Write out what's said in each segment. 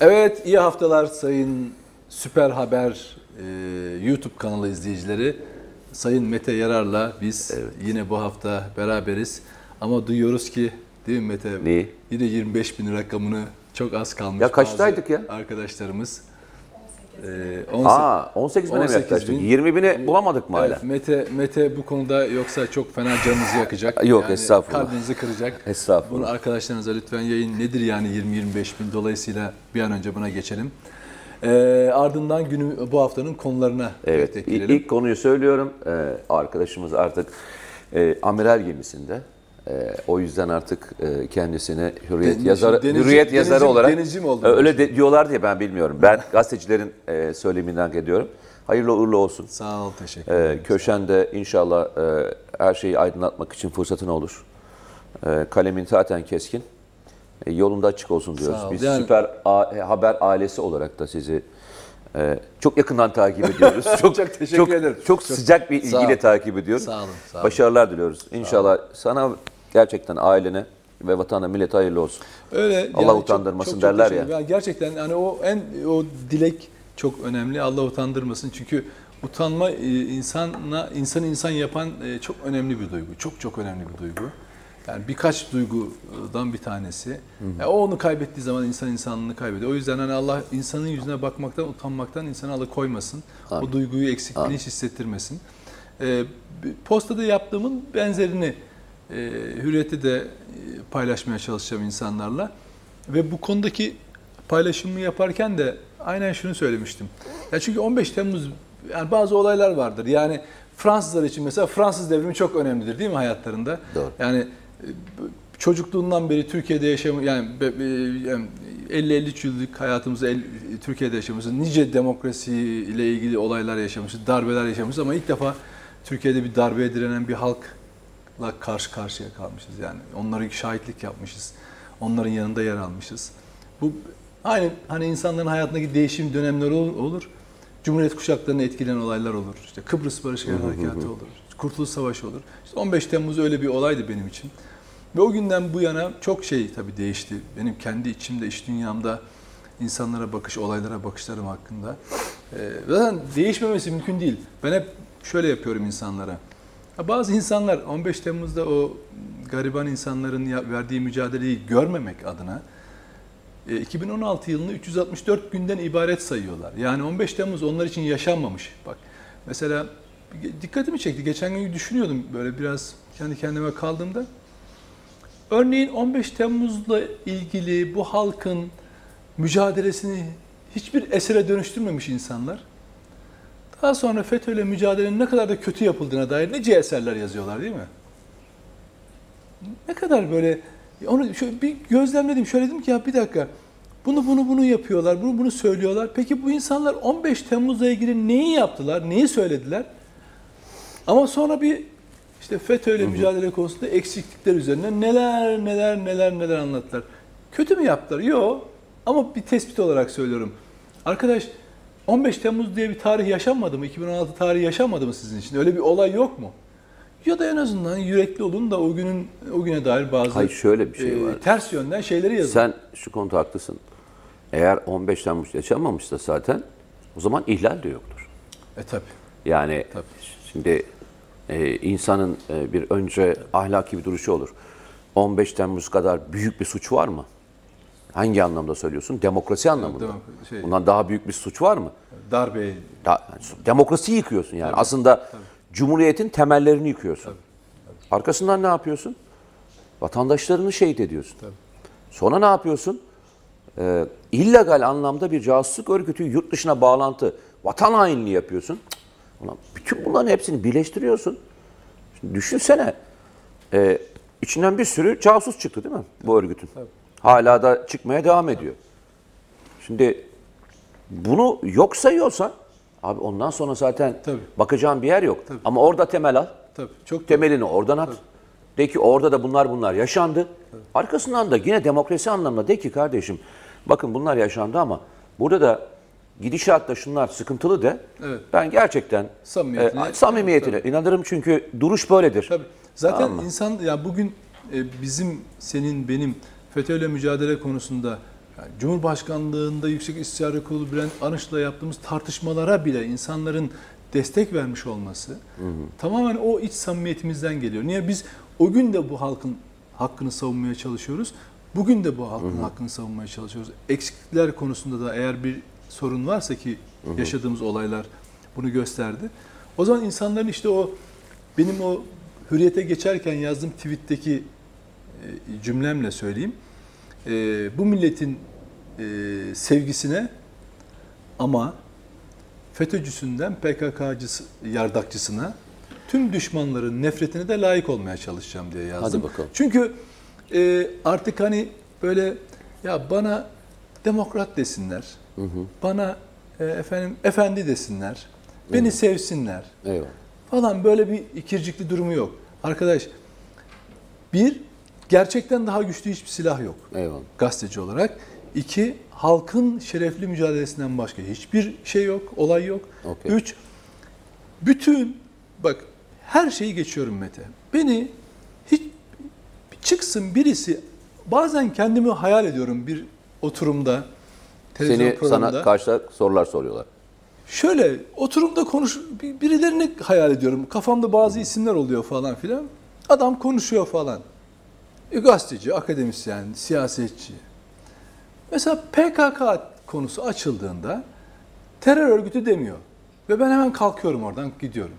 Evet, iyi haftalar sayın Süper Haber e, YouTube kanalı izleyicileri. Sayın Mete Yarar'la biz yine bu hafta beraberiz. Ama duyuyoruz ki değil mi Mete? Neyi? Yine 25 bin rakamını çok az kalmış. Ya kaçtaydık ya? Arkadaşlarımız. E, 18 Aa 18 bine mi 18 yaklaştık? bin. 20 bine bulamadık mı hala? Evet, Mete, Mete bu konuda yoksa çok fena canınızı yakacak. Yok, estağfurullah. Kalbinizi kıracak. Estağfurullah. Bunu arkadaşlarınıza lütfen yayın nedir yani 20-25 bin dolayısıyla bir an önce buna geçelim. Ee, ardından günü bu haftanın konularına Evet. girelim. ilk konuyu söylüyorum. Ee, arkadaşımız artık e, amiral gemisinde. E, o yüzden artık e, kendisine hürriyet Denizci- yazarı denizci- hürriyet yazarı denizci- olarak denizci mi oldu E, öyle de, diyorlar diye ben bilmiyorum. Ben gazetecilerin e, söyleminden ediyorum. Hayırlı uğurlu olsun. Sağ ol, teşekkür E, ederim. köşende inşallah e, her şeyi aydınlatmak için fırsatın olur. E, kalemin zaten keskin. E, yolunda açık olsun diyoruz. Ol. Biz Yani- süper A- haber ailesi olarak da sizi e, çok yakından takip ediyoruz. çok Çok teşekkür çok, ederim. Çok, sıcak bir ilgiyle takip ediyoruz. Sağ olun, sağ olun. Başarılar diliyoruz. İnşallah sana gerçekten ailene ve vatana millete hayırlı olsun. Öyle. Allah çok- utandırmasın çok- çok derler teşekkür- ya. Yani gerçekten hani o en o dilek çok önemli. Allah utandırmasın. Çünkü utanma e, insana insan insan yapan e, çok önemli bir duygu. Çok çok önemli bir duygu. Yani birkaç duygudan bir tanesi. Yani o onu kaybettiği zaman insan insanlığını kaybediyor. O yüzden hani Allah insanın yüzüne bakmaktan, utanmaktan insanı alıkoymasın. O duyguyu eksikliğini hiç hissettirmesin. Ee, postada yaptığımın benzerini e, Hürriyet'te de e, paylaşmaya çalışacağım insanlarla. Ve bu konudaki paylaşımı yaparken de aynen şunu söylemiştim. Ya çünkü 15 Temmuz yani bazı olaylar vardır. Yani Fransızlar için mesela Fransız devrimi çok önemlidir değil mi hayatlarında? Doğru. Yani e, çocukluğundan beri Türkiye'de yaşam yani be- be- yani 50-53 yıllık hayatımızda el- Türkiye'de yaşamışız. Nice demokrasi ile ilgili olaylar yaşamışız, darbeler yaşamışız ama ilk defa Türkiye'de bir darbeye direnen bir halkla karşı karşıya kalmışız. Yani onlara şahitlik yapmışız. Onların yanında yer almışız. Bu aynı hani insanların hayatındaki değişim dönemleri olur. olur. Cumhuriyet kuşaklarını etkileyen olaylar olur. İşte Kıbrıs Barış Harekatı olur. Kurtuluş Savaşı olur. İşte 15 Temmuz öyle bir olaydı benim için. Ve o günden bu yana çok şey tabii değişti. Benim kendi içimde, iş dünyamda insanlara bakış, olaylara bakışlarım hakkında. Ee, zaten değişmemesi mümkün değil. Ben hep şöyle yapıyorum insanlara. Bazı insanlar 15 Temmuz'da o gariban insanların verdiği mücadeleyi görmemek adına e, 2016 yılını 364 günden ibaret sayıyorlar. Yani 15 Temmuz onlar için yaşanmamış. Bak mesela dikkatimi çekti. Geçen gün düşünüyordum böyle biraz kendi kendime kaldığımda. Örneğin 15 Temmuz'la ilgili bu halkın mücadelesini hiçbir esere dönüştürmemiş insanlar. Daha sonra FETÖ'yle mücadelenin ne kadar da kötü yapıldığına dair nice eserler yazıyorlar değil mi? Ne kadar böyle onu şöyle bir gözlemledim. Şöyle dedim ki ya bir dakika. Bunu bunu bunu yapıyorlar. Bunu bunu söylüyorlar. Peki bu insanlar 15 Temmuz'la ilgili neyi yaptılar? Neyi söylediler? Ama sonra bir işte FETÖ ile mücadele konusunda eksiklikler üzerine neler neler neler neler anlattılar. Kötü mü yaptılar? Yok. Ama bir tespit olarak söylüyorum. Arkadaş 15 Temmuz diye bir tarih yaşanmadı mı? 2016 tarihi yaşanmadı mı sizin için? Öyle bir olay yok mu? Ya da en azından yürekli olun da o günün o güne dair bazı Hayır şöyle bir şey e, var. ters yönden şeyleri yazın. Sen şu konuda haklısın. Eğer 15 Temmuz yaşanmamışsa zaten o zaman ihlal de yoktur. E tabi. Yani Tabii. şimdi e, insanın e, bir önce ahlaki bir duruşu olur. 15 Temmuz kadar büyük bir suç var mı? Hangi anlamda söylüyorsun? Demokrasi anlamında. demok- şey- Bundan daha büyük bir suç var mı? Darbe Da- demokrasiyi yıkıyorsun yani. Aslında Cumhuriyet'in temellerini yıkıyorsun. Arkasından ne yapıyorsun? Vatandaşlarını şehit ediyorsun. Sonra ne yapıyorsun? Ee, illegal anlamda bir casusluk örgütü yurt dışına bağlantı, vatan hainliği yapıyorsun. Ulan bütün bunların hepsini birleştiriyorsun. Şimdi düşünsene. e, içinden bir sürü casus çıktı değil mi bu örgütün? Hala da çıkmaya devam ediyor. Şimdi bunu yok sayıyorsan abi ondan sonra zaten Tabii. bakacağın bir yer yok. Ama orada temel al. tabi çok Temelini oradan at. De ki orada da bunlar bunlar yaşandı. Arkasından da yine demokrasi anlamında de ki kardeşim bakın bunlar yaşandı ama burada da gidişatta şunlar sıkıntılı de. Evet. Ben gerçekten Samimiyetine- e, samimiyetine inanırım çünkü duruş böyledir. Tabii. Zaten Tamam insan ya bugün e, bizim senin benim FETÖ'yle mücadele konusunda Yani Cumhurbaşkanlığında Yüksek İstişare Kurulu Bülent Arınç'la yaptığımız tartışmalara bile insanların destek vermiş olması tamamen o iç samimiyetimizden geliyor. Niye biz o gün de bu halkın hakkını savunmaya çalışıyoruz. Bugün de bu halkın hakkını savunmaya çalışıyoruz. Eksiklikler konusunda da eğer bir sorun varsa ki yaşadığımız olaylar bunu gösterdi. O zaman insanların işte o benim o hürriyete geçerken yazdığım tweetteki cümlemle söyleyeyim. E, bu milletin e, sevgisine ama FETÖ'cüsünden PKK'cısı yardakçısına tüm düşmanların nefretine de layık olmaya çalışacağım diye yazdım. Hadi bakalım. Çünkü e, artık hani böyle ya bana demokrat desinler, bana e, efendim efendi desinler, beni sevsinler Eyvallah. falan böyle bir ikircikli durumu yok. Arkadaş bir, gerçekten daha güçlü hiçbir silah yok Eyvallah. gazeteci olarak. İki, halkın şerefli mücadelesinden başka hiçbir şey yok, olay yok. Okey. Üç, bütün, bak her şeyi geçiyorum Mete. Beni hiç çıksın birisi, bazen kendimi hayal ediyorum bir oturumda, televizyon Seni programında. sana karşıda sorular soruyorlar. Şöyle oturumda konuş bir- birilerini hayal ediyorum. Kafamda bazı isimler oluyor falan filan. Adam konuşuyor falan. E, gazeteci, akademisyen, siyasetçi. Mesela PKK konusu açıldığında terör örgütü demiyor. Ve ben hemen kalkıyorum oradan gidiyorum.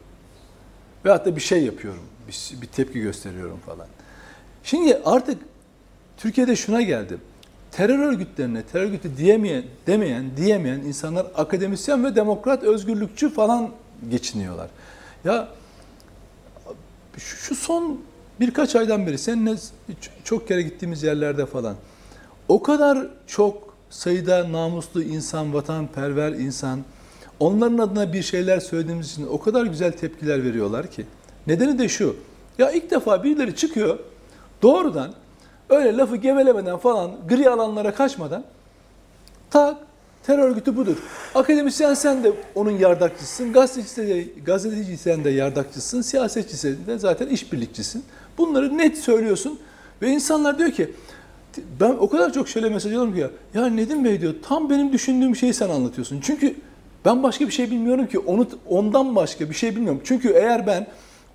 Ve hatta bir şey yapıyorum. Bir, bir tepki gösteriyorum falan. Şimdi artık Türkiye'de şuna geldi. Terör örgütlerine terör örgütü diyemeyen, demeyen, diyemeyen insanlar akademisyen ve demokrat, özgürlükçü falan geçiniyorlar. Ya şu son birkaç aydan beri seninle çok kere gittiğimiz yerlerde falan o kadar çok sayıda namuslu insan, vatanperver insan onların adına bir şeyler söylediğimiz için o kadar güzel tepkiler veriyorlar ki. Nedeni de şu. Ya ilk defa birileri çıkıyor doğrudan öyle lafı gevelemeden falan gri alanlara kaçmadan tak terör örgütü budur. Akademisyen sen de onun yardakçısın, gazeteci gazeteci sen de yardakçısın, siyasetçi sen de zaten işbirlikçisin. Bunları net söylüyorsun ve insanlar diyor ki ben o kadar çok şöyle mesaj alıyorum ki ya, ya Nedim Bey diyor tam benim düşündüğüm şeyi sen anlatıyorsun. Çünkü ben başka bir şey bilmiyorum ki onu ondan başka bir şey bilmiyorum. Çünkü eğer ben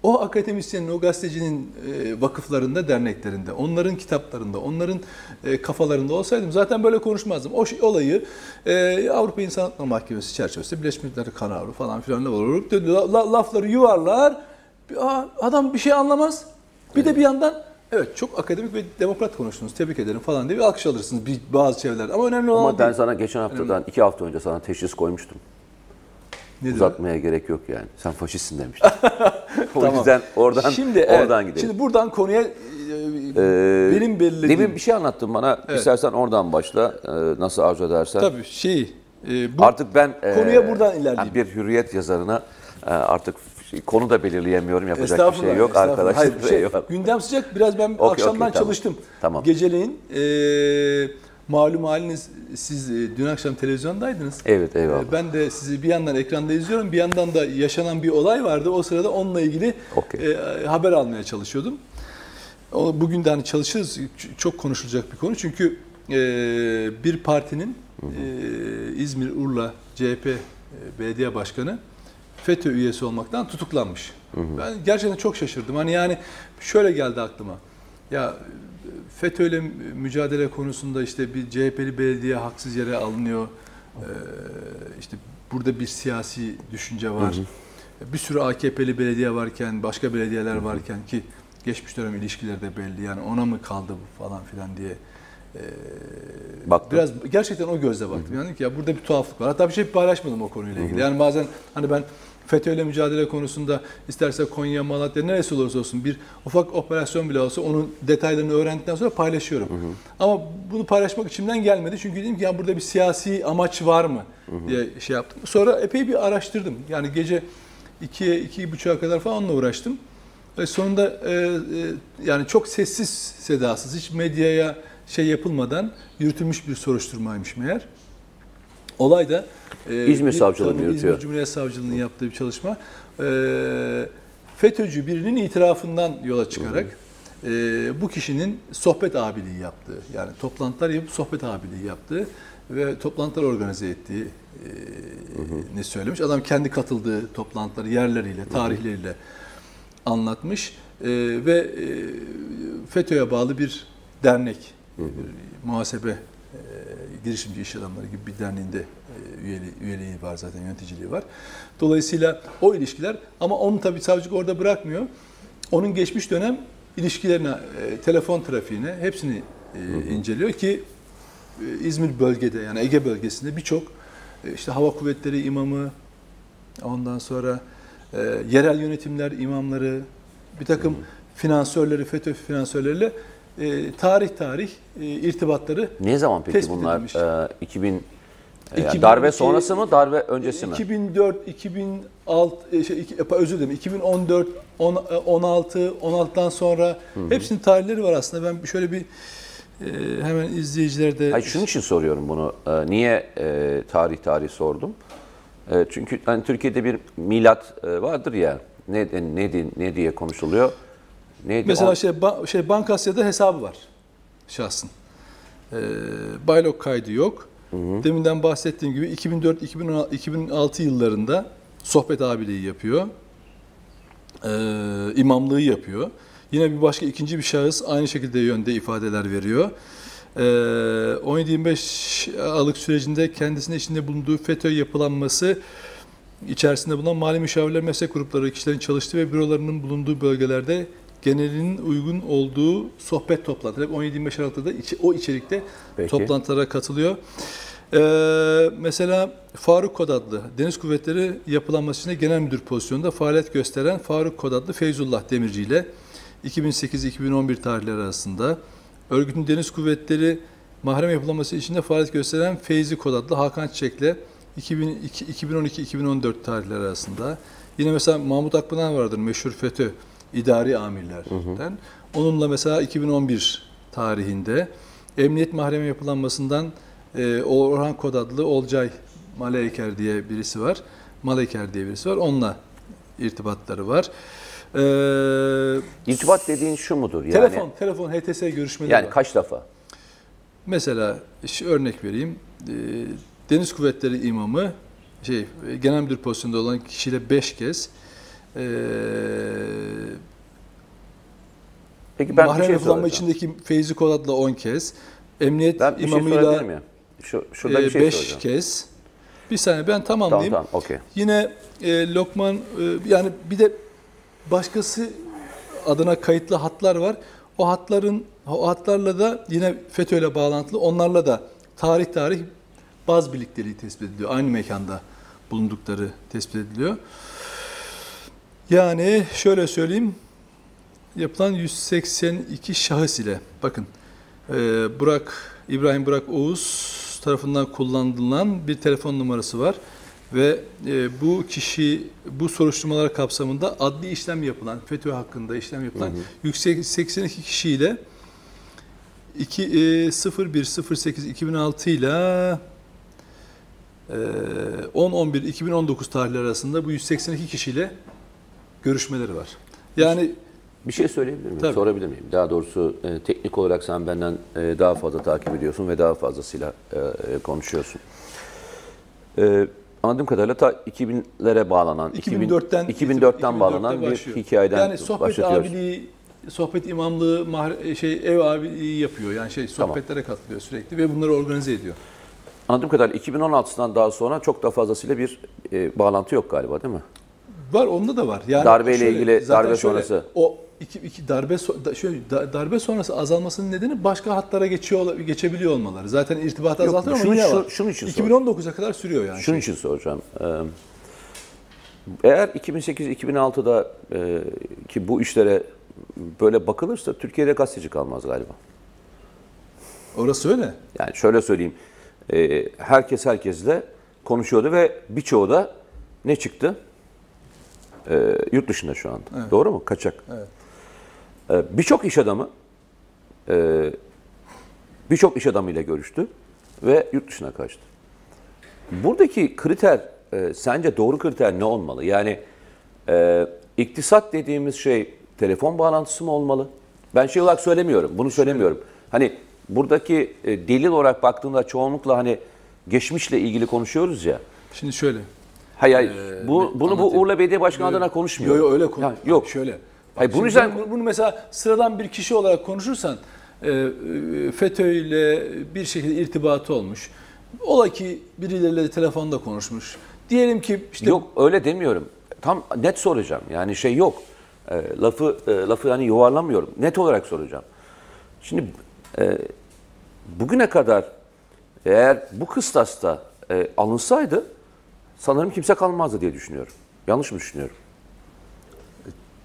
o akademisyenin, o gazetecinin e, vakıflarında, derneklerinde, onların kitaplarında, onların e, kafalarında olsaydım zaten böyle konuşmazdım. O şey, olayı e, Avrupa İnsan Hakları Mahkemesi çerçevesinde Birleşmiş Milletler kararı falan filan ne olur la- la- lafları yuvarlar. Adam bir şey anlamaz. Bir de bir yandan evet çok akademik ve demokrat konuştunuz. Tebrik ederim falan diye bir alkış alırsınız bir, bazı çevrelerde. Ama önemli olan Ama o ben değil. sana geçen haftadan, iki hafta önce sana teşhis koymuştum. Nedir o? Uzatmaya gerek yok yani. Sen faşistsin demiştin. o Tamam. yüzden oradan Şimdi, evet, oradan gidelim. Şimdi buradan konuya e, Ee, benim belirlediğim... Demin bir şey anlattın bana. Evet. İstersen oradan başla. Ee, nasıl arzu edersen. Tabii şey... e, bu, Artık ben e, Konuya buradan ilerleyeyim. yani bir hürriyet yazarına e, artık konu da belirleyemiyorum. Yapacak bir şey yok arkadaşlar. Hayır, şey, Eyvallah. gündem sıcak. Biraz ben Okey, akşamdan tamam. çalıştım. Tamam. Geceleyin e, malum haliniz siz e, dün akşam televizyondaydınız. Evet eyvallah. E, Ben de sizi bir yandan ekranda izliyorum, bir yandan da yaşanan bir olay vardı. O sırada onunla ilgili Okey. e, haber almaya çalışıyordum. O, bugün de hani çalışırız. Çok konuşulacak bir konu. Çünkü e, bir partinin e, İzmir Urla CHP e, belediye başkanı FETÖ üyesi olmaktan tutuklanmış. Ben gerçekten çok şaşırdım. Hani yani şöyle geldi aklıma. Ya FETÖ ile mücadele konusunda işte bir CHP'li belediye haksız yere alınıyor. Ee, işte burada bir siyasi düşünce var. Bir sürü AKP'li belediye varken, başka belediyeler varken ki geçmiş dönem ilişkileri de belli. Yani ona mı kaldı bu falan filan diye Baktım. Biraz gerçekten o gözle baktım. Yani ki ya burada bir tuhaflık var. Hatta bir şey paylaşmadım o konuyla ilgili. Yani bazen hani ben FETÖ'yle mücadele konusunda isterse Konya, Malatya neresi olursa olsun bir ufak operasyon bile olsa onun detaylarını öğrendikten sonra paylaşıyorum. Ama bunu paylaşmak içimden gelmedi. Çünkü dedim ki ya burada bir siyasi amaç var mı diye şey yaptım. Sonra epey bir araştırdım. Yani gece 2'ye, 2.30'a kadar falan onunla uğraştım. Ve sonunda e, e, yani çok sessiz sedasız, hiç medyaya şey yapılmadan yürütülmüş bir soruşturmaymış meğer. Olay da e, İzmir Savcılığı yürütüyor. İzmir Cumhuriyet Savcılığı'nın yaptığı bir çalışma. E, FETÖ'cü birinin itirafından yola çıkarak e, bu kişinin sohbet abiliği yaptığı, yani toplantılar yapıp sohbet abiliği yaptığı ve toplantılar organize ettiği e, ne söylemiş. Adam kendi katıldığı toplantıları yerleriyle, tarihleriyle anlatmış E, ve e, FETÖ'ye bağlı bir dernek, bir muhasebe e, girişimci iş adamları gibi bir derneğinde e, üyeliği, üyeliği var zaten yöneticiliği var. Dolayısıyla o ilişkiler ama onu tabii savcılık orada bırakmıyor. Onun geçmiş dönem ilişkilerine, e, telefon trafiğine hepsini e, inceliyor ki İzmir bölgede yani Ege bölgesinde birçok işte hava kuvvetleri imamı, ondan sonra e, yerel yönetimler imamları, bir takım finansörleri, FETÖ finansörleriyle e, tarih tarih e, irtibatları Ne zaman peki Tespit bunlar? edilmiş. Ee, 2000 e, 2012 darbe sonrası mı, darbe öncesi mi? 2004, 2006, e, şey, iki- e, özür dilerim, 2014, on- e, 16, 16'dan sonra hepsinin tarihleri var aslında. Ben şöyle bir e, hemen izleyiciler de Hayır, şunun için soruyorum bunu. Ee, niye e, tarih tarih sordum? E, çünkü hani Türkiye'de bir milat e, vardır ya. Ne ne ne diye konuşuluyor? Neydi? mesela On- şey, ba- şey Bankasya'da hesabı var şahsın. E, Baylok kaydı yok. Deminden bahsettiğim gibi 2004 2016, 2006 yıllarında sohbet abiliği yapıyor. E, imamlığı yapıyor. Yine bir başka ikinci bir şahıs aynı şekilde yönde ifadeler veriyor. Ee, 17-25 Aralık sürecinde kendisinin içinde bulunduğu FETÖ yapılanması içerisinde bulunan mali müşavirler meslek grupları kişilerin çalıştığı ve bürolarının bulunduğu bölgelerde genelinin uygun olduğu sohbet toplantıları. Hep 17-25 Aralık'ta da içi- o içerikte Peki. toplantılara katılıyor. Ee, mesela Faruk Kod adlı Deniz Kuvvetleri Yapılanması içinde genel müdür pozisyonunda faaliyet gösteren Faruk Kod adlı Feyzullah Demirci ile 2008-2011 tarihleri arasında örgütün Deniz Kuvvetleri mahrem yapılanması içinde faaliyet gösteren Feyzi Kod adlı Hakan Çiçek'le 2012-2014 tarihleri arasında yine mesela Mahmut Akpınar vardır meşhur FETÖ idari amirlerden. Onunla mesela 2011 tarihinde emniyet mahremi yapılanmasından e, Orhan Kod adlı Olcay Maleyker diye birisi var. Maleyker diye birisi var. Onunla irtibatları var. Ee, İrtibat dediğin şu mudur? Yani, telefon, telefon HTS görüşmeleri Yani var. kaç defa? Mesela şu örnek vereyim. Ee, Deniz Kuvvetleri imamı şey e, genel müdür pozisyonunda olan kişiyle 5 kez ee, Peki ben mahrem şey soracağım. içindeki Feyzi Kodat'la 10 kez, emniyet Ben bir şey imamıyla miyim? Şu, şurada bir şey 5 soracağım. kez. Bir saniye ben Tamam tamamlayayım. tamam okey. Yine e, Lokman e, yani bir de başkası adına kayıtlı hatlar var. O hatların o hatlarla da yine FETÖ ile bağlantılı. Onlarla da tarih tarih baz birlikteliği tespit ediliyor. Aynı mekanda bulundukları tespit ediliyor. Yani şöyle söyleyeyim. Yapılan 182 şahıs ile bakın e, Burak İbrahim Burak Oğuz tarafından kullanılan bir telefon numarası var ve e, bu kişi bu soruşturmalar kapsamında adli işlem yapılan FETÖ hakkında işlem yapılan yüksek 82 kişiyle 2 e, 01 08 2006 ile e, 10 11 2019 tarihleri arasında bu 182 kişiyle görüşmeleri var. Yani Bir şey söyleyebilir miyim? Tabii. Sorabilir miyim? Daha doğrusu e, teknik olarak sen benden e, daha fazla takip ediyorsun ve daha fazlasıyla e, e, konuşuyorsun. E, anladığım kadarıyla ta 2000'lere bağlanan, 2004'ten 2004'ten bağlanan 2004'te bir hikayeden yani sohbet abiliği, sohbet imamlığı, mahre- şey ev abiliği yapıyor. Yani şey sohbetlere katılıyor sürekli ve bunları organize ediyor. Anladığım kadarıyla 2016'dan daha sonra çok daha fazlasıyla bir e, bağlantı yok galiba değil mi? Var onda da var. Yani Darbeyle ilgili, zaten darbe şöyle, sonrası. O iki, iki darbe şöyle da- darbe sonrası azalmasının nedeni başka hatlara geçiyor geçebiliyor olmaları. Zaten irtibatı Yok, azaltıyor ama yine var. şunun için 2019'a kadar sürüyor yani. Şunun için soracağım. Ee, Eğer 2008-2006'da e, ki bu işlere böyle bakılırsa Türkiye'de gazeteci kalmaz galiba. Orası öyle. Yani şöyle söyleyeyim. e, Herkes herkesle konuşuyordu ve birçoğu da ne çıktı? E, Yurt dışında şu anda. Doğru mu? Kaçak. Evet. E, Birçok iş adamı e, birçok iş adamıyla görüştü ve yurt dışına kaçtı. Buradaki kriter e, sence doğru kriter ne olmalı? Yani e, iktisat dediğimiz şey telefon bağlantısı mı olmalı? Ben şey olarak söylemiyorum. Bunu söylemiyorum. Hani buradaki e, delil olarak baktığında çoğunlukla hani geçmişle ilgili konuşuyoruz ya. Şimdi şöyle. Hayır, hayır. Ee, bu, bunu bu anlatayım. Urla Belediye Başkanı Yok, adına konuşmuyor. Yok öyle konu. Ya, yok. Şöyle. Hayır, bunun üzerine- bunu, bunu mesela sıradan bir kişi olarak konuşursan e, e, FETÖ ile bir şekilde irtibatı olmuş. Ola ki birileriyle telefonda konuşmuş. Diyelim ki işte Yok öyle demiyorum. Tam net soracağım. Yani şey yok. E, lafı e, lafı hani yuvarlamıyorum. Net olarak soracağım. Şimdi e, bugüne kadar eğer bu kıstasta e, alınsaydı sanırım kimse kalmazdı diye düşünüyorum. Yanlış mı düşünüyorum?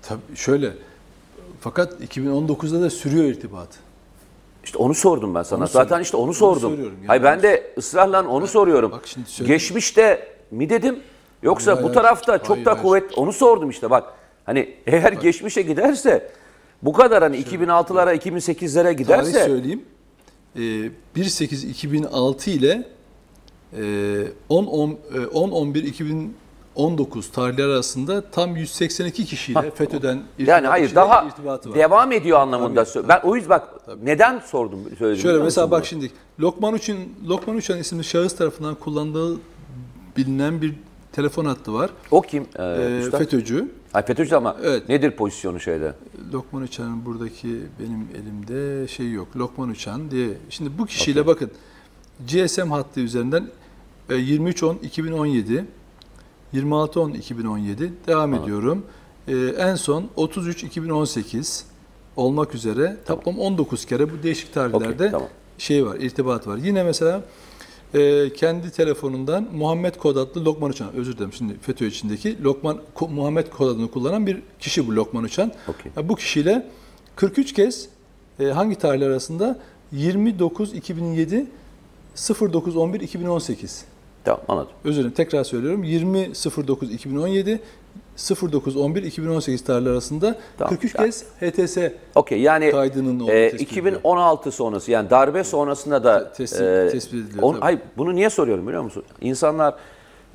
tabii şöyle fakat 2019'da da sürüyor irtibat. İşte onu sordum ben sana. Onu Zaten işte onu Onu sordum. soruyorum yani. Hayır ben de ısrarla onu soruyorum. bak şimdi söyleyeyim. Geçmişte mi dedim yoksa Hayır, bu hayır. tarafta çok Hayır, da hayır. kuvvet onu sordum işte bak. Hani eğer geçmişe giderse bu kadar hani 2006'lara 2008'lere Tarih giderse söyleyeyim. E, 1-8-2006 ile e, 10-11-2019 tarihleri arasında tam 182 kişiyle Ha, FETÖ'den yani hayır daha irtibatı var. devam ediyor anlamında. sö- Ben o yüzden bak neden sordum söyledim. Şöyle mesela bak şimdi Lokman Uç'un Lokman Uçan isimli şahıs tarafından kullandığı bilinen bir telefon hattı var. o kim? Ee, Ee? FETÖ'cü. Ay FETÖ'cü ama Evet. nedir pozisyonu şeyde? Lokman Uçan'ın buradaki benim elimde şey yok. Lokman Uçan diye. Şimdi bu kişiyle bakın GSM hattı üzerinden e, 23-10-2017 26-10-2017 devam ediyorum. E, en son 33-2018 olmak üzere toplam 19 kere bu değişik tarihlerde Okey, tamam. şey var, irtibat var. Yine mesela e, kendi telefonundan Muhammed Kod adlı Lokman Uçan, özür dilerim şimdi FETÖ içindeki Lokman Ko- Muhammed Kod adını kullanan bir kişi bu Lokman Uçan. Okey. Ya bu kişiyle 43 kez e, hangi tarihler arasında? 29 2007 09 11 2018. Tamam anladım. Özür dilerim tekrar söylüyorum. 20 09 2017 09 11 2018 tarihler arasında Tamam. 43 Ya- kez HTS Okey yani kaydının olduğu e, tespit ediliyor. 2016 sonrası yani darbe sonrasında da Te- tespit- e, tespit ediliyor, on- hayır, bunu niye soruyorum biliyor musun? İnsanlar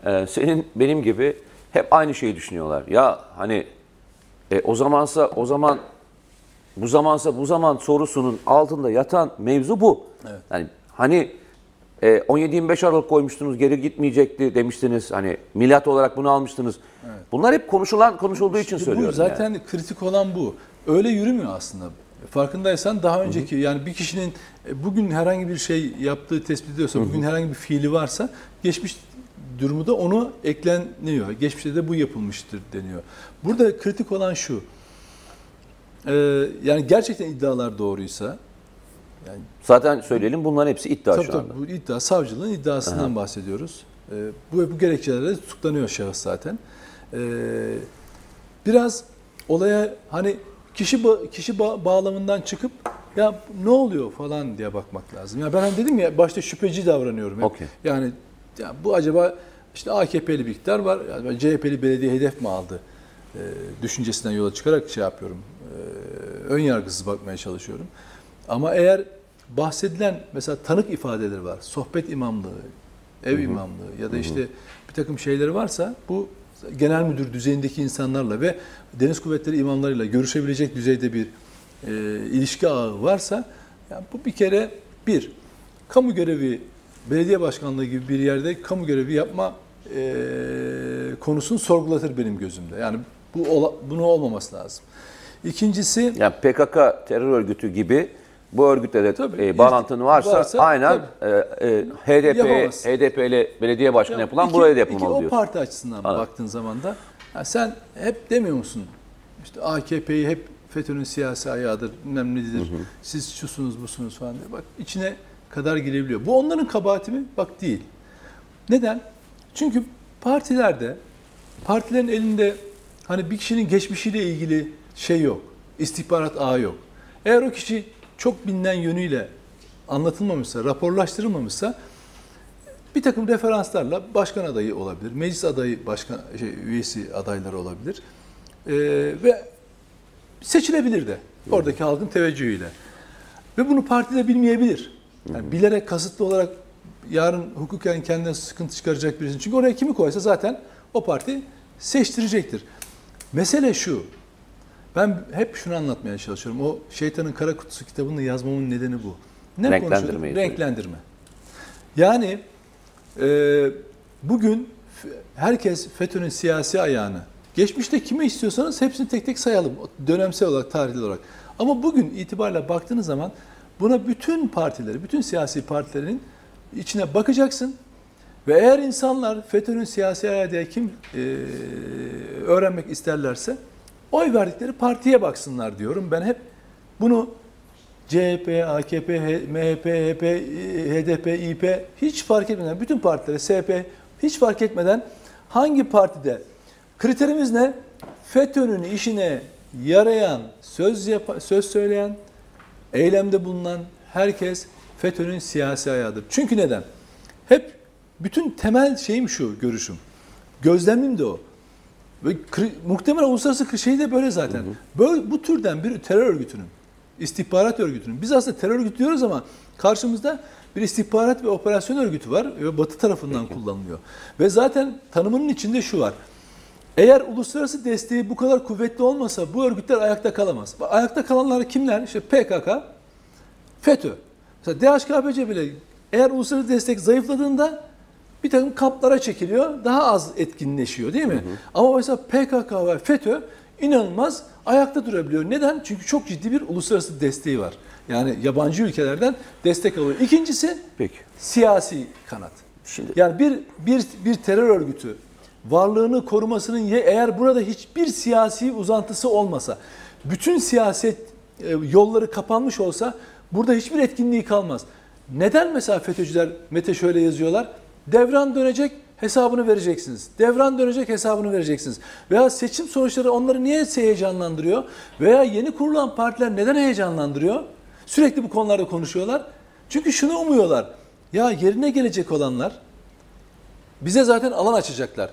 e, senin benim gibi hep aynı şeyi düşünüyorlar. Ya hani e, o zamansa o zaman bu zamansa bu zaman sorusunun altında yatan mevzu bu. Yani hani e, 17-25 Aralık koymuştunuz geri gitmeyecekti demiştiniz. Hani milat olarak bunu almıştınız. Bunlar hep konuşulan konuşulduğu için Bu söylüyorum. zaten yani. kritik olan bu. Öyle yürümüyor aslında. Farkındaysan daha önceki yani bir kişinin e, bugün herhangi bir şey yaptığı tespit ediyorsa, bugün herhangi bir fiili varsa geçmiş durumu da onu ekleniyor. Geçmişte de bu yapılmıştır deniyor. Burada kritik olan şu. e, yani gerçekten iddialar doğruysa Zaten söyleyelim bunların hepsi iddia Tabii şu tabii anda. bu iddia savcılığın iddiasından bahsediyoruz. Ee, bu bu gerekçelerle tutuklanıyor şahıs zaten. Ee, biraz olaya hani kişi ba- kişi ba- bağlamından çıkıp ya ne oluyor falan diye bakmak lazım. Ya ben hani dedim ya başta şüpheci davranıyorum. hep. Okey. Yani ya bu acaba işte AKP'li bir iktidar var. Yani CHP'li belediye hedef mi aldı? Ee, düşüncesinden yola çıkarak şey yapıyorum. Ee, ön yargısız bakmaya çalışıyorum. Ama eğer bahsedilen mesela tanık ifadeleri var. Sohbet imamlığı, ev imamlığı ya da işte bir takım şeyleri varsa bu genel müdür düzeyindeki insanlarla ve deniz kuvvetleri imamlarıyla görüşebilecek düzeyde bir e, ilişki ağı varsa yani bu bir kere bir kamu görevi belediye başkanlığı gibi bir yerde kamu görevi yapma e, konusunu sorgulatır benim gözümde. Yani bu bunu olmaması lazım. İkincisi Yani PKK terör örgütü gibi bu örgütle de Tabii, e, bağlantın varsa, varsa, aynen e, e, HDP Yapamaz. HDP ile belediye başkanı yapılan iki- buraya da iki yapılmalı o diyorsun. parti açısından Anladım. baktığın zaman da ya sen hep demiyor musun? İşte AKP'yi hep FETÖ'nün siyasi ayağıdır, bilmem nedir, siz şusunuz busunuz falan diye. Bak içine kadar girebiliyor. Bu onların kabahati mi? Bak değil. Neden? Çünkü partilerde, partilerin elinde hani bir kişinin geçmişiyle ilgili şey yok. istihbarat ağı yok. Eğer o kişi çok bilinen yönüyle anlatılmamışsa, raporlaştırılmamışsa bir takım referanslarla başkan adayı olabilir, meclis adayı başkan şey, üyesi adayları olabilir Ee, ve seçilebilir de oradaki halkın teveccühüyle. Ve bunu partide bilmeyebilir. Yani bilerek kasıtlı olarak yarın hukuken kendine sıkıntı çıkaracak birisini. Çünkü oraya kimi koysa zaten o parti seçtirecektir. Mesele şu. Ben hep şunu anlatmaya çalışıyorum. O Şeytanın Kara Kutusu kitabını yazmamın nedeni bu. Ne söylüyor. Renklendirme. Yani e, bugün herkes FETÖ'nün siyasi ayağını, geçmişte kimi istiyorsanız hepsini tek tek sayalım. Dönemsel olarak, tarihli olarak. Ama bugün itibariyle baktığınız zaman buna bütün partileri, bütün siyasi partilerin içine bakacaksın. Ve eğer insanlar FETÖ'nün siyasi ayağı diye kim e, öğrenmek isterlerse oy verdikleri partiye baksınlar diyorum. Ben hep bunu CHP, AKP, MHP, HP, HDP, İP hiç fark etmeden bütün partilere, SP hiç fark etmeden hangi partide kriterimiz ne? FETÖ'nün işine yarayan, söz yapa, söz söyleyen, eylemde bulunan herkes FETÖ'nün siyasi ayağıdır. Çünkü neden? Hep bütün temel şeyim şu, görüşüm. Gözlemim de o. Ve kri- muhtemelen uluslararası şey de böyle zaten. Böyle bu türden bir terör örgütünün, istihbarat örgütünün. Biz aslında terör örgütü diyoruz ama karşımızda bir istihbarat ve operasyon örgütü var ve Batı tarafından kullanılıyor. Ve zaten tanımının içinde şu var. Eğer uluslararası desteği bu kadar kuvvetli olmasa bu örgütler ayakta kalamaz. Ayakta kalanlar kimler? İşte PKK, FETÖ. Mesela DHKPC bile eğer uluslararası destek zayıfladığında bir takım kamplara çekiliyor, daha az etkinleşiyor değil mi? Ama mesela PKK ve FETÖ inanılmaz ayakta durabiliyor. Neden? Çünkü çok ciddi bir uluslararası desteği var. Yani yabancı ülkelerden destek alıyor. İkincisi Peki. siyasi kanat. Şimdi Yani bir bir bir terör örgütü varlığını korumasının ye- eğer burada hiçbir siyasi uzantısı olmasa, bütün siyaset e, yolları kapanmış olsa burada hiçbir etkinliği kalmaz. Neden mesela FETÖ'cüler Mete şöyle yazıyorlar? Devran dönecek hesabını vereceksiniz. Devran dönecek hesabını vereceksiniz. Veya seçim sonuçları onları niye heyecanlandırıyor? Veya yeni kurulan partiler neden heyecanlandırıyor? Sürekli bu konularda konuşuyorlar. Çünkü şunu umuyorlar. Ya yerine gelecek olanlar bize zaten alan açacaklar.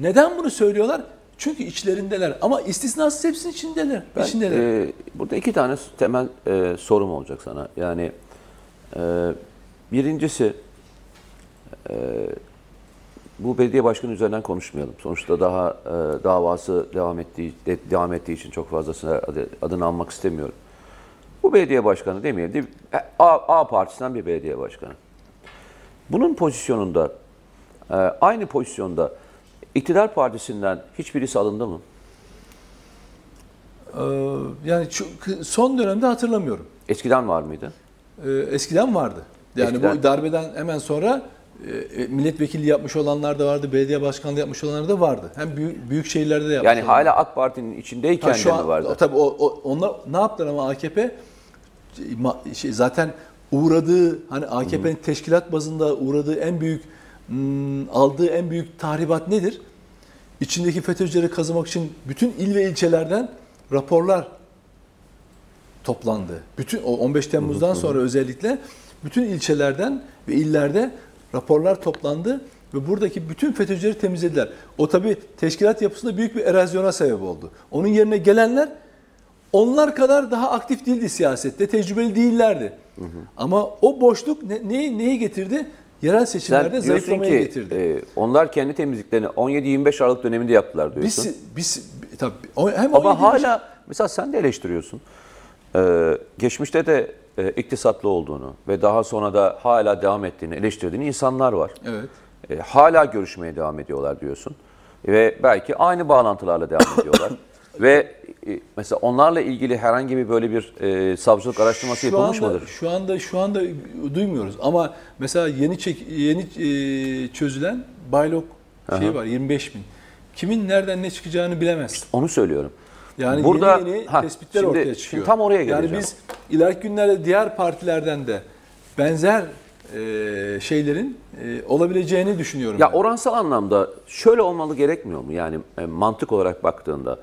Neden bunu söylüyorlar? Çünkü içlerindeler. Ama istisnasız hepsinin içindeler. Ben, içindeler. e, burada iki tane temel e, sorum olacak sana. Yani e, birincisi e, bu belediye başkanı üzerinden konuşmayalım. Sonuçta daha e, davası devam ettiği de- devam ettiği için çok fazlasına adı- adını almak istemiyorum. Bu belediye başkanı demeyelim. değil mi? A, A partisinden bir belediye başkanı. Bunun pozisyonunda e, aynı pozisyonda iktidar partisinden hiçbirisi alındı mı? Ee, yani son dönemde hatırlamıyorum. Eskiden var mıydı? Ee, eskiden vardı. Yani Eskiden. bu darbeden hemen sonra e, milletvekili yapmış olanlar da vardı, belediye başkanlığı yapmış olanlar da vardı. Hem büyük, büyük şehirlerde de yapmış Yani olanlar. hala AK Parti'nin içindeyken Ha, şu de an mi vardı? Tabii o, o, onlar ne yaptılar ama AKP şey, zaten uğradığı hani AKP'nin teşkilat bazında uğradığı en büyük hmm, aldığı en büyük tahribat nedir? İçindeki FETÖ'cüleri kazımak için bütün il ve ilçelerden raporlar toplandı. Bütün o 15 Temmuz'dan sonra özellikle bütün ilçelerden ve illerde raporlar toplandı ve buradaki bütün FETÖ'cüleri temizlediler. O tabi teşkilat yapısında büyük bir erozyona sebep oldu. Onun yerine gelenler onlar kadar daha aktif değildi siyasette, tecrübeli değillerdi. Ama o boşluk ne, neyi, neyi getirdi? Yerel seçimlerde zayıflamaya getirdi. e, onlar kendi temizliklerini 17-25 Aralık döneminde yaptılar diyorsun. biz, biz tabii hem Ama 17 hala mesela sen de eleştiriyorsun. Ee, geçmişte de e, iktisatlı olduğunu ve daha sonra da hala devam ettiğini eleştirdiğin insanlar var. Evet. E, hala görüşmeye devam ediyorlar diyorsun. Ve belki aynı bağlantılarla devam ediyorlar. ve e, mesela onlarla ilgili herhangi bir böyle bir e, savcılık araştırması yapılmış anda, mıdır? Şu anda şu anda duymuyoruz ama mesela yeni çek, yeni e, çözülen Baylok şey var 25 bin. Kimin nereden ne çıkacağını bilemezsin. Onu söylüyorum. Yani Burada- yeni yeni ha, tespitler şimdi- ortaya şimdi çıkıyor. tam oraya Yani geleceğim. biz ileriki günlerde diğer partilerden de benzer e, şeylerin e, olabileceğini düşünüyorum. Ya ben. oransal anlamda şöyle olmalı gerekmiyor mu? Yani e, mantık olarak baktığında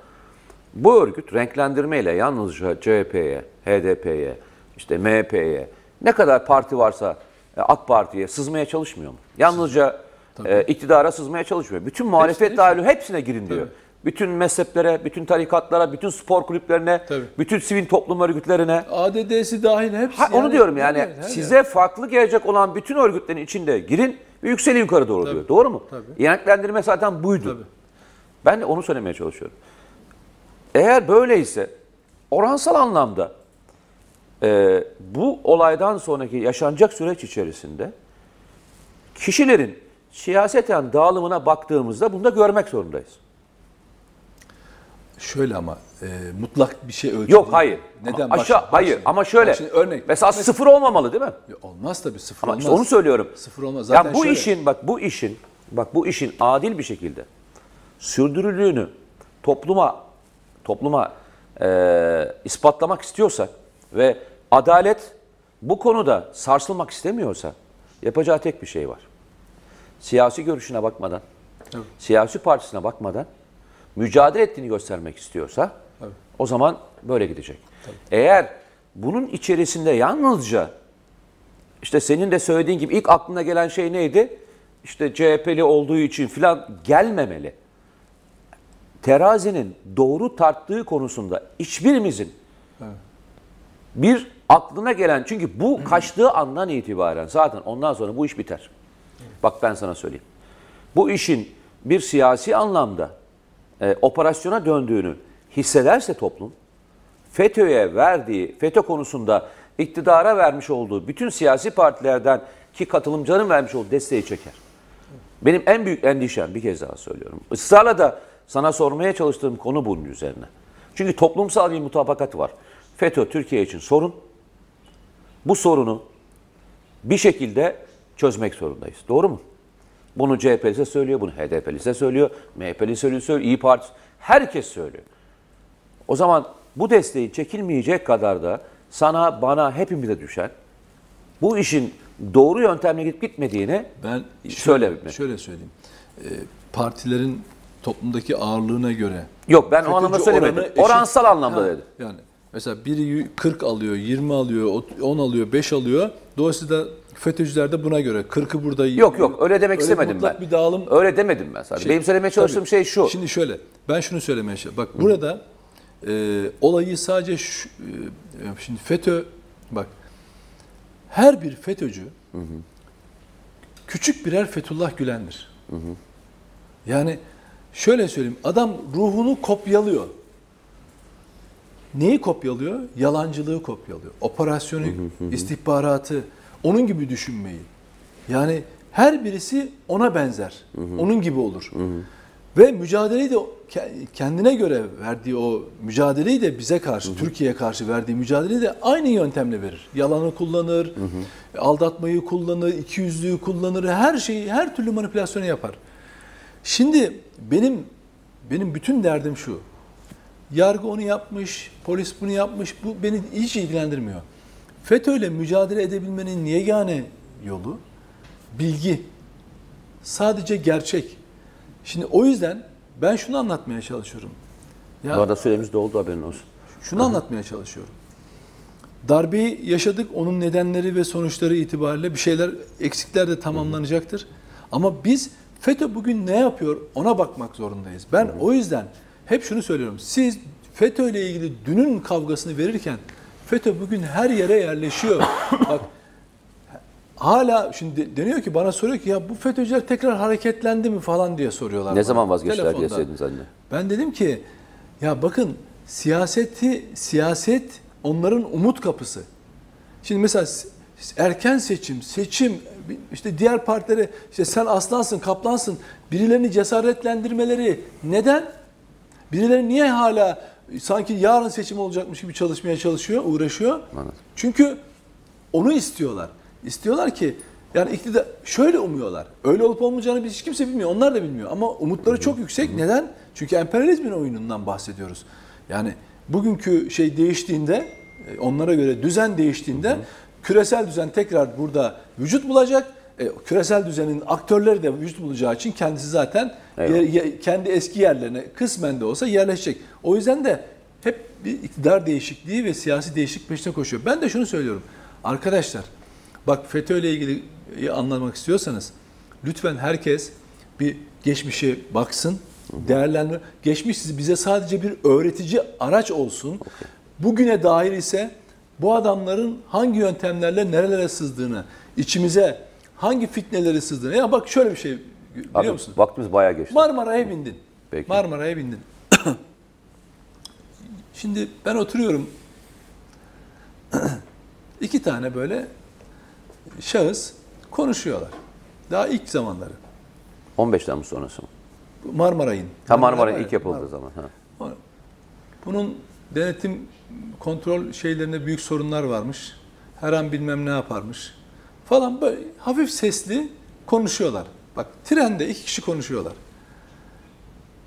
bu örgüt renklendirmeyle yalnızca CHP'ye, HDP'ye, işte MHP'ye ne kadar parti varsa e, AK Parti'ye sızmaya çalışmıyor mu? Yalnızca e, iktidara sızmaya çalışmıyor. Bütün muhalefet Hepsine dahil hepsine girin diyor. Tabii. Bütün mezheplere, bütün tarikatlara, bütün spor kulüplerine, Tabii. bütün sivil toplum örgütlerine. ADD'si dahil hepsi. Ha, onu yani- diyorum yani her size yer. farklı gelecek olan bütün örgütlerin içinde girin ve yükselin yukarı doğru Tabii. diyor. Doğru mu? Tabii. Yanıtlendirme zaten buydu. Tabii. Ben de onu söylemeye çalışıyorum. Eğer böyleyse oransal anlamda e, bu olaydan sonraki yaşanacak süreç içerisinde kişilerin siyaseten dağılımına baktığımızda bunu da görmek zorundayız. Şöyle ama e, mutlak bir şey ölçü Yok değil. hayır. Neden? Ama aşağı bak hayır ama şöyle. Şimdi örnek. Mesela sıfır olmamalı değil mi? Ya Olmaz tabii sıfır Ama olmaz. işte onu söylüyorum. Sıfır olmaz. Zaten ya bu şöyle, işin bak bu işin bak bu işin adil bir şekilde sürdürüldüğünü topluma topluma eee, ispatlamak istiyorsak ve adalet bu konuda sarsılmak istemiyorsa yapacağı tek bir şey var. Siyasi görüşüne bakmadan, Evet. siyasi partisine bakmadan mücadele ettiğini göstermek istiyorsa Evet. o zaman böyle gidecek. Eğer bunun içerisinde yalnızca işte senin de söylediğin gibi ilk aklına gelen şey neydi? İşte CHP'li olduğu için filan gelmemeli. Terazinin doğru tarttığı konusunda hiçbirimizin bir aklına gelen çünkü bu kaçtığı andan itibaren zaten ondan sonra bu iş biter. Bak ben sana söyleyeyim. Bu işin bir siyasi anlamda e, operasyona döndüğünü hissederse toplum FETÖ'ye verdiği, FETÖ konusunda iktidara vermiş olduğu bütün siyasi partilerden ki katılımcıların vermiş olduğu desteği çeker. Benim en büyük endişem bir kez daha söylüyorum. Israrla da sana sormaya çalıştığım konu bunun üzerine. Çünkü toplumsal bir mutabakat var. FETÖ Türkiye için sorun. Bu sorunu bir şekilde çözmek zorundayız. Doğru mu? Bunu CHP'lisi söylüyor, bunu HDP'lisi söylüyor, MHP'li söylüyor, İyi Parti, herkes söylüyor. O zaman bu desteği çekilmeyecek kadar da sana, bana, hepimize düşen bu işin doğru yöntemle gidip gitmediğini Ben Söyle. Şöyle söyleyeyim. E, partilerin toplumdaki ağırlığına göre Yok ben o anlamda söylemedim. eşit. Oransal anlamda Ha, dedim. Yani mesela biri 40 alıyor, 20 alıyor, 10 alıyor, 5 alıyor. Dolayısıyla FETÖ'cüler de buna göre 40'ı burada Yok yok öyle demek istemedim mutlak ben. bir dağılım Öyle demedim ben sadece. Şey, Benim söylemeye çalıştığım tabii. şey şu. Şimdi şöyle, ben şunu söylemeye çalışıyorum. Bak burada e, olayı sadece şu, e, şimdi FETÖ, bak her bir FETÖ'cü küçük birer Fethullah Gülen'dir. Yani şöyle söyleyeyim, adam ruhunu kopyalıyor. Neyi kopyalıyor? Yalancılığı kopyalıyor. Operasyonu, istihbaratı, onun gibi düşünmeyi. Yani her birisi ona benzer. Onun gibi olur. Ve mücadeleyi de ke- kendine göre verdiği o mücadeleyi de bize karşı, Türkiye'ye karşı verdiği mücadeleyi de aynı yöntemle verir. Yalanı kullanır, aldatmayı kullanır, ikiyüzlüğü kullanır, her şeyi, her türlü manipülasyonu yapar. Şimdi benim benim bütün derdim şu. Yargı onu yapmış, polis bunu yapmış. Bu beni hiç ilgilendirmiyor. FETÖ'yle mücadele edebilmenin yegane yolu bilgi. Sadece gerçek. Şimdi o yüzden ben şunu anlatmaya çalışıyorum. Ya Bu arada süremiz doldu haberin olsun. şunu anlatmaya çalışıyorum. Darbeyi yaşadık. Onun nedenleri ve sonuçları itibariyle bir şeyler, eksikler de tamamlanacaktır. Ama biz FETÖ bugün ne yapıyor ona bakmak zorundayız. Ben o yüzden hep şunu söylüyorum. Siz FETÖ ile ilgili dünün kavgasını verirken FETÖ bugün her yere yerleşiyor. Bak hala şimdi de- deniyor ki bana soruyor ki ya bu FETÖ'cüler tekrar hareketlendi mi falan diye soruyorlar. Ne bana. zaman vazgeçtiler diye söylediniz anne. Ben dedim ki ya bakın siyaseti siyaset onların umut kapısı. Şimdi mesela erken seçim, seçim işte diğer partilere işte sen aslansın, kaplansın birilerini cesaretlendirmeleri neden? Birileri niye hala sanki yarın seçim olacakmış gibi çalışmaya çalışıyor, uğraşıyor? Anladım. Çünkü onu istiyorlar. İstiyorlar ki yani iktidar şöyle umuyorlar. Öyle olup olmayacağını biz hiç kimse bilmiyor. Onlar da bilmiyor. Ama umutları çok yüksek. Neden? Çünkü emperyalizmin oyunundan bahsediyoruz. Yani bugünkü şey değiştiğinde, e, onlara göre düzen değiştiğinde küresel düzen tekrar burada vücut bulacak. E, küresel düzenin aktörleri de vücut bulacağı için kendisi zaten Eyvallah. yer- ye- kendi eski yerlerine kısmen de olsa yerleşecek. O yüzden de hep bir iktidar değişikliği ve siyasi değişiklik peşine koşuyor. Ben de şunu söylüyorum. Arkadaşlar bak FETÖ ile ilgili anlamak istiyorsanız lütfen herkes bir geçmişe baksın, değerlendir. Geçmiş sizi- bize sadece bir öğretici araç olsun. Bugüne dair ise bu adamların hangi yöntemlerle nerelere sızdığını, içimize hangi fitneleri sızdığını. Ya bak şöyle bir şey biliyor Abi, musun? vaktimiz bayağı geçti. Marmara'ya bindin. Peki. Marmara'ya bindin. Şimdi ben oturuyorum. iki tane böyle şahıs konuşuyorlar. Daha ilk zamanları. 15 Temmuz sonrası mı? Marmaray'ın. Ha Marmara'nın Marmaray- ilk yapıldığı Marmaray. zaman. Ha. Bunun denetim kontrol şeylerinde büyük sorunlar varmış. Her an bilmem ne yaparmış. Falan böyle hafif sesli konuşuyorlar. Bak trende iki kişi konuşuyorlar.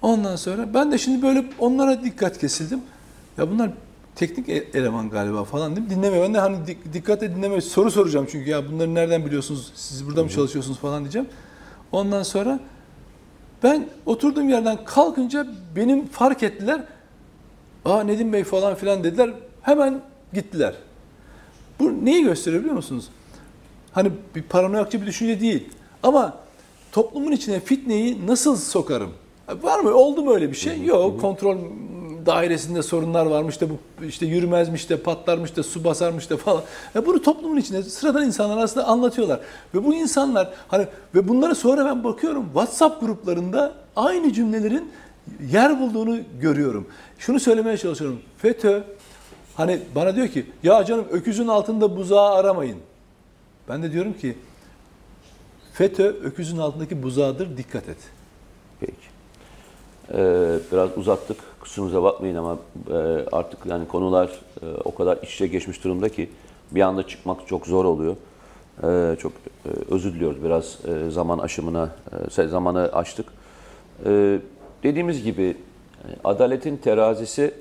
Ondan sonra ben de şimdi böyle onlara dikkat kesildim. Ya bunlar teknik e- eleman galiba falan değil mi? Dinlemiyor. Ben de hani dik- dikkatle dinleme soru soracağım çünkü ya bunları nereden biliyorsunuz? Siz burada mı çalışıyorsunuz falan diyeceğim. Ondan sonra ben oturduğum yerden kalkınca benim fark ettiler. Aa Nedim Bey falan filan dediler. Hemen gittiler. Bu neyi gösteriyor biliyor musunuz? Hani bir paranoyakça bir düşünce değil. Ama toplumun içine fitneyi nasıl sokarım? Var mı? Oldu mu öyle bir şey? Yok. Kontrol dairesinde sorunlar varmış da bu işte yürümezmiş de patlarmış da su basarmış da falan. Ya bunu toplumun içinde sıradan insanlar aslında anlatıyorlar. Ve bu insanlar hani ve bunları sonra ben bakıyorum WhatsApp gruplarında aynı cümlelerin yer bulduğunu görüyorum. Şunu söylemeye çalışıyorum. FETÖ hani bana diyor ki ya canım öküzün altında buzağı aramayın. Ben de diyorum ki FETÖ öküzün altındaki buzağıdır dikkat et. Peki. Ee, biraz uzattık. Kusurumuza bakmayın ama e, artık yani konular e, o kadar iç içe geçmiş durumda ki bir anda çıkmak çok zor oluyor. Ee, çok e, özür diliyoruz biraz e, zaman aşımına, e, zamanı aştık. Ee, dediğimiz gibi e, adaletin terazisi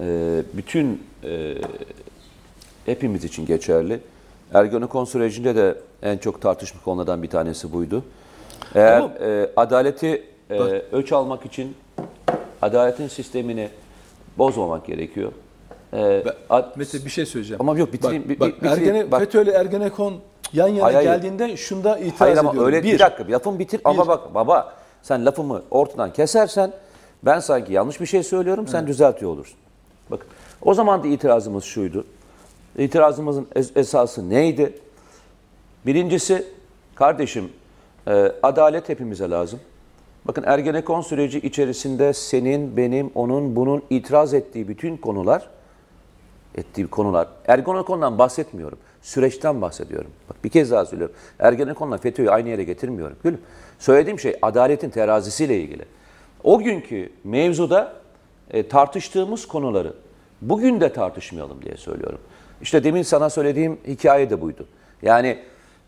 e, bütün e, hepimiz için geçerli. Ergenekon sürecinde de en çok tartışma konulardan bir tanesi buydu. Eğer Ama- e, adaleti e, Bak. ölç almak için adaletin sistemini bozmamak gerekiyor. E, Ben- ad- Mete bir şey söyleyeceğim. Ama yok, bitireyim, Bak, bak, bi- bitireyim. Ergene, Bak. FETÖ ile Ergenekon yan yana Hayır, hayır. geldiğinde şunda itiraz Hayır ama ediyorum. öyle bir, dakika bir lafımı bitir ama bak baba sen lafımı ortadan kesersen ben sanki yanlış bir şey söylüyorum sen düzeltiyor olursun. Bakın o zaman da itirazımız şuydu. İtirazımızın es- esası neydi? Birincisi kardeşim e, adalet hepimize lazım. Bakın Ergenekon süreci içerisinde senin, benim, onun, bunun itiraz ettiği bütün konular ettiği konular. Ergenekon'dan bahsetmiyorum. Süreçten bahsediyorum. Bak bir kez daha söylüyorum. Ergenekon'la FETÖ'yü aynı yere getirmiyorum. Gülüm. Söylediğim şey adaletin terazisiyle ilgili. O günkü mevzuda e, tartıştığımız konuları bugün de tartışmayalım diye söylüyorum. İşte demin sana söylediğim hikaye de buydu. Yani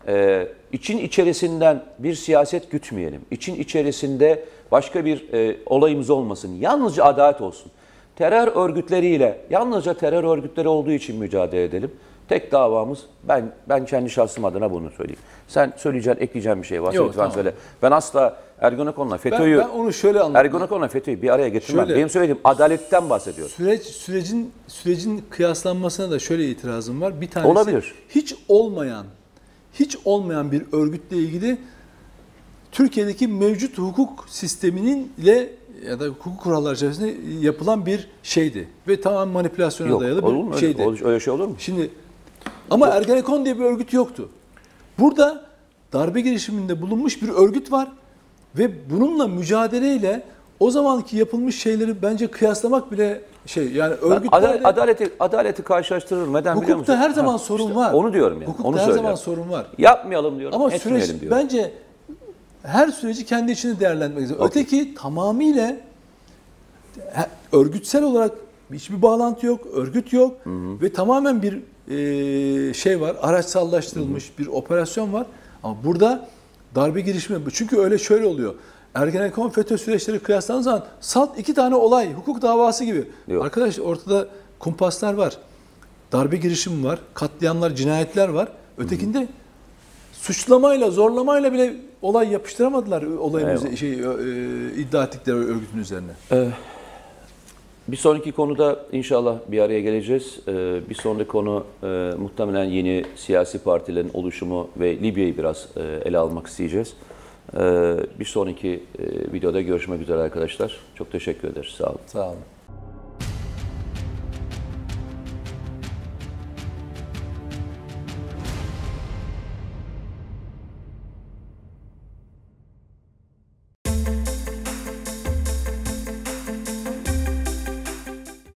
e, için içerisinden bir siyaset gütmeyelim. İçin içerisinde başka bir e, olayımız olmasın. Yalnızca adalet olsun. Terör örgütleriyle, yalnızca terör örgütleri olduğu için mücadele edelim. Tek davamız, ben ben kendi şahsım adına bunu söyleyeyim. Sen söyleyeceğin, ekleyeceğin bir şey varsa Yok, lütfen tamam. söyle. Ben asla Ergenekon'la FETÖ'yü, ben onu şöyle anladım. Ergenekon'la FETÖ'yü bir araya getirmem. Şöyle- Benim söylediğim adaletten bahsediyorum. Süreç sürecin sürecin kıyaslanmasına da şöyle itirazım var. Bir tanesi Olabilir. hiç olmayan hiç olmayan bir örgütle ilgili Türkiye'deki mevcut hukuk sisteminin ile ya da hukuk kuralları içerisinde yapılan bir şeydi ve tamamen manipülasyona Yok, dayalı olur bir mu? Öyle, şeydi. olur- öyle şey olur mu? Şimdi ama Ergenekon diye bir örgüt yoktu. Burada darbe girişiminde bulunmuş bir örgüt var ve bununla mücadeleyle o zamanki yapılmış şeyleri bence kıyaslamak bile şey yani örgütlerle adaleti, adaleti, adaleti karşılaştırırım. Neden biliyor musun? hukukta her zaman Ha, sorun işte var. Onu diyorum yani. Hukukta onu her söylüyorum. zaman sorun var. Yapmayalım diyorum, Ama süreç diyorum. bence her süreci kendi içinde değerlendirmek lazım. Öteki tamamıyla örgütsel olarak hiçbir bağlantı yok, örgüt yok ve tamamen bir e, şey var, araçsallaştırılmış bir operasyon var. Ama burada darbe girişimi, çünkü öyle şöyle oluyor. Ergenekon FETÖ süreçleri kıyaslandığı zaman salt iki tane olay, hukuk davası gibi. Yok. Arkadaş ortada kumpaslar var. Darbe girişimi var, katliamlar, cinayetler var. Ötekinde suçlamayla, zorlamayla bile olay yapıştıramadılar olayın üze- şey, e, iddia ettikleri örgütün üzerine. Bir sonraki konuda inşallah bir araya geleceğiz. Ee, bir sonraki konu e, muhtemelen yeni siyasi partilerin oluşumu ve Libya'yı biraz e, ele almak isteyeceğiz. Ee, bir sonraki e, videoda görüşmek üzere arkadaşlar. Çok teşekkür ederiz. Sağ olun. Sağ olun.